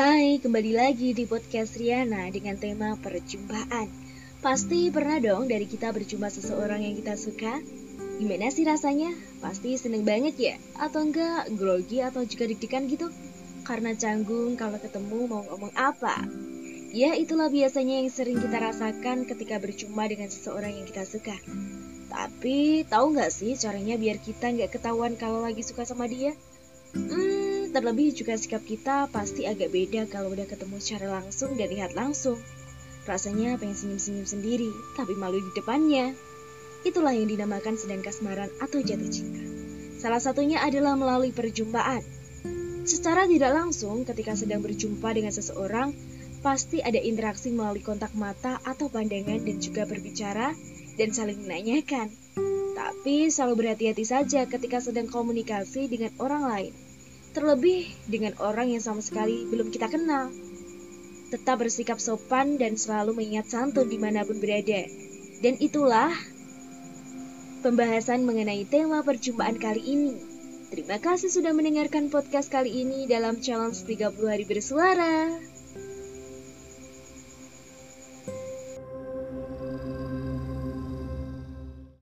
kembali lagi di podcast Riana dengan tema perjumpaan. Pasti pernah dong dari kita berjumpa seseorang yang kita suka? Gimana sih rasanya? Pasti seneng banget ya? Atau enggak grogi atau juga deg-degan gitu? Karena canggung kalau ketemu mau ngomong apa? Ya itulah biasanya yang sering kita rasakan ketika berjumpa dengan seseorang yang kita suka. Tapi tahu nggak sih caranya biar kita nggak ketahuan kalau lagi suka sama dia? Hmm, terlebih juga sikap kita pasti agak beda kalau udah ketemu secara langsung dan lihat langsung. Rasanya pengen senyum-senyum sendiri, tapi malu di depannya. Itulah yang dinamakan sedang kasmaran atau jatuh cinta. Salah satunya adalah melalui perjumpaan. Secara tidak langsung, ketika sedang berjumpa dengan seseorang, pasti ada interaksi melalui kontak mata atau pandangan dan juga berbicara dan saling menanyakan. Tapi selalu berhati-hati saja ketika sedang komunikasi dengan orang lain terlebih dengan orang yang sama sekali belum kita kenal. Tetap bersikap sopan dan selalu mengingat santun di mana pun berada. Dan itulah pembahasan mengenai tema perjumpaan kali ini. Terima kasih sudah mendengarkan podcast kali ini dalam challenge 30 hari bersuara.